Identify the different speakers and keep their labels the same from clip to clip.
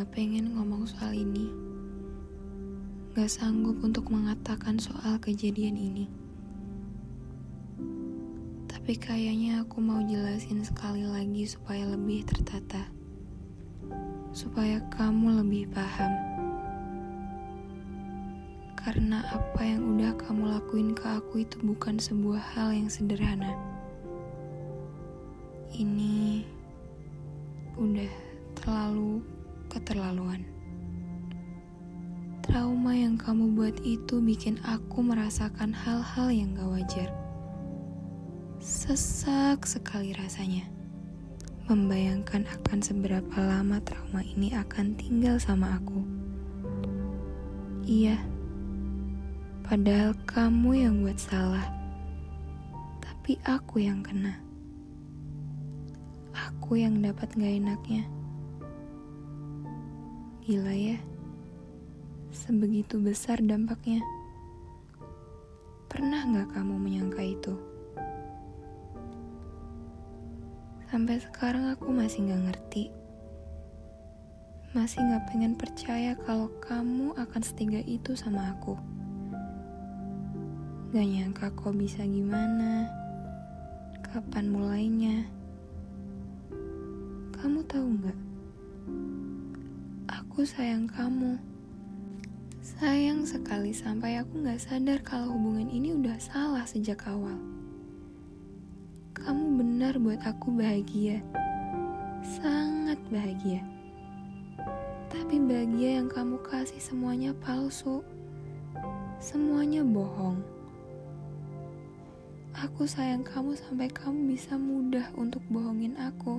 Speaker 1: gak pengen ngomong soal ini. Gak sanggup untuk mengatakan soal kejadian ini. Tapi kayaknya aku mau jelasin sekali lagi supaya lebih tertata. Supaya kamu lebih paham. Karena apa yang udah kamu lakuin ke aku itu bukan sebuah hal yang sederhana. Ini udah terlalu keterlaluan. Trauma yang kamu buat itu bikin aku merasakan hal-hal yang gak wajar. Sesak sekali rasanya. Membayangkan akan seberapa lama trauma ini akan tinggal sama aku. Iya, padahal kamu yang buat salah, tapi aku yang kena. Aku yang dapat gak enaknya. Gila ya, sebegitu besar dampaknya. Pernah gak kamu menyangka itu? Sampai sekarang aku masih gak ngerti. Masih gak pengen percaya kalau kamu akan setiga itu sama aku. Gak nyangka kok bisa gimana. Kapan mulainya? Kamu tahu gak? Aku sayang kamu. Sayang sekali sampai aku gak sadar kalau hubungan ini udah salah sejak awal. Kamu benar buat aku bahagia. Sangat bahagia. Tapi bahagia yang kamu kasih semuanya palsu. Semuanya bohong. Aku sayang kamu sampai kamu bisa mudah untuk bohongin aku.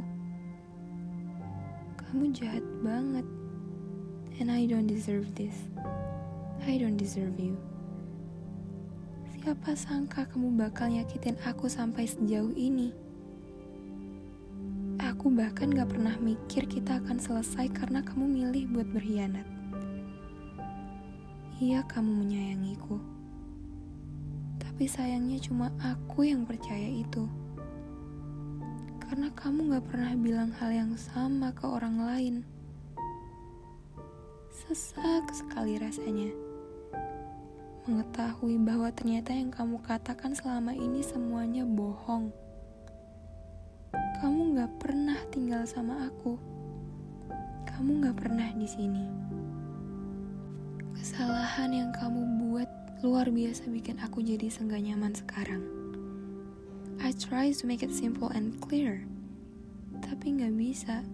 Speaker 1: Kamu jahat banget. And I don't deserve this. I don't deserve you. Siapa sangka kamu bakal nyakitin aku sampai sejauh ini? Aku bahkan gak pernah mikir kita akan selesai karena kamu milih buat berkhianat. Iya, kamu menyayangiku. Tapi sayangnya cuma aku yang percaya itu. Karena kamu gak pernah bilang hal yang sama ke orang lain. Sesak sekali rasanya mengetahui bahwa ternyata yang kamu katakan selama ini semuanya bohong. Kamu gak pernah tinggal sama aku. Kamu gak pernah di sini. Kesalahan yang kamu buat luar biasa bikin aku jadi senggak nyaman sekarang. I try to make it simple and clear, tapi gak bisa.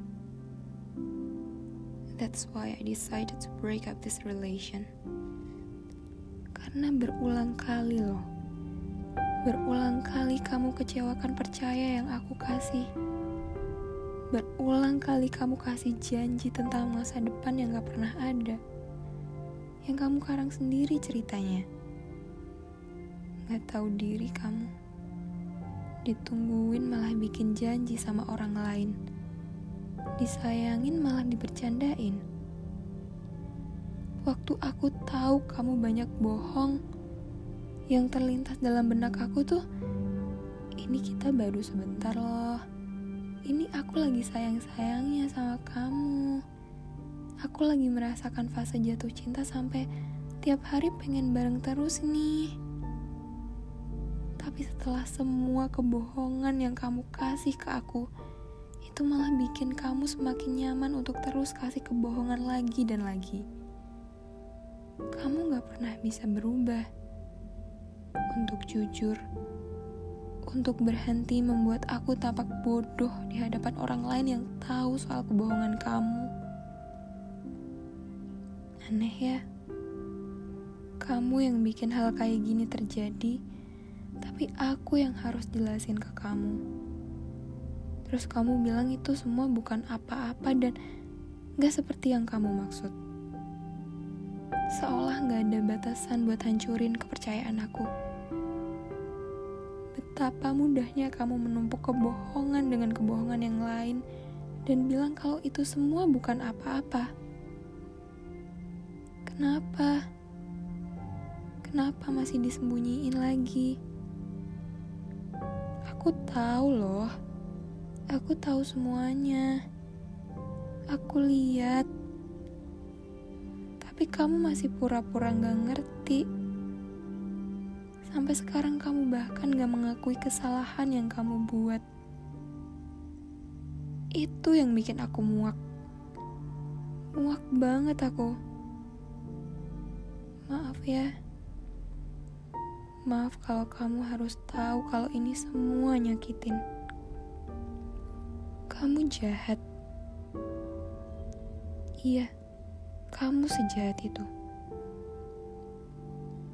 Speaker 1: That's why I decided to break up this relation. Karena berulang kali loh. Berulang kali kamu kecewakan percaya yang aku kasih. Berulang kali kamu kasih janji tentang masa depan yang gak pernah ada. Yang kamu karang sendiri ceritanya. Gak tahu diri kamu. Ditungguin malah bikin janji sama orang lain. Disayangin malah dibercandain. Waktu aku tahu kamu banyak bohong yang terlintas dalam benak aku tuh ini kita baru sebentar loh. Ini aku lagi sayang-sayangnya sama kamu. Aku lagi merasakan fase jatuh cinta sampai tiap hari pengen bareng terus nih. Tapi setelah semua kebohongan yang kamu kasih ke aku itu malah bikin kamu semakin nyaman untuk terus kasih kebohongan lagi dan lagi kamu gak pernah bisa berubah untuk jujur, untuk berhenti membuat aku tampak bodoh di hadapan orang lain yang tahu soal kebohongan kamu. Aneh ya, kamu yang bikin hal kayak gini terjadi, tapi aku yang harus jelasin ke kamu. Terus kamu bilang itu semua bukan apa-apa dan gak seperti yang kamu maksud seolah gak ada batasan buat hancurin kepercayaan aku. Betapa mudahnya kamu menumpuk kebohongan dengan kebohongan yang lain dan bilang kalau itu semua bukan apa-apa. Kenapa? Kenapa masih disembunyiin lagi? Aku tahu loh. Aku tahu semuanya. Aku lihat Tapi kamu masih pura-pura gak ngerti. Sampai sekarang kamu bahkan gak mengakui kesalahan yang kamu buat. Itu yang bikin aku muak. Muak banget aku. Maaf ya. Maaf kalau kamu harus tahu kalau ini semua nyakitin. Kamu jahat. Iya, kamu sejahat itu.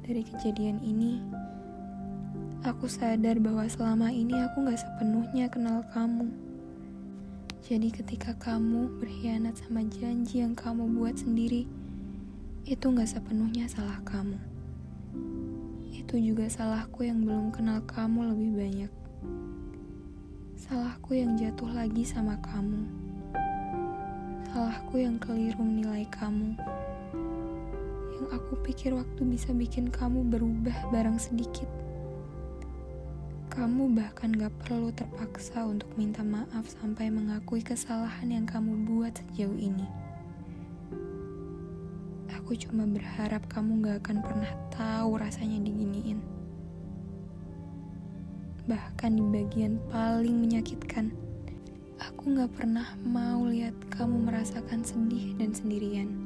Speaker 1: Dari kejadian ini, aku sadar bahwa selama ini aku gak sepenuhnya kenal kamu. Jadi ketika kamu berkhianat sama janji yang kamu buat sendiri, itu gak sepenuhnya salah kamu. Itu juga salahku yang belum kenal kamu lebih banyak. Salahku yang jatuh lagi sama kamu. Salahku yang keliru menilai kamu. Yang aku pikir waktu bisa bikin kamu berubah barang sedikit. Kamu bahkan gak perlu terpaksa untuk minta maaf sampai mengakui kesalahan yang kamu buat sejauh ini. Aku cuma berharap kamu gak akan pernah tahu rasanya diginiin. Bahkan di bagian paling menyakitkan, aku gak pernah mau lihat kamu merasakan sedih dan sendirian.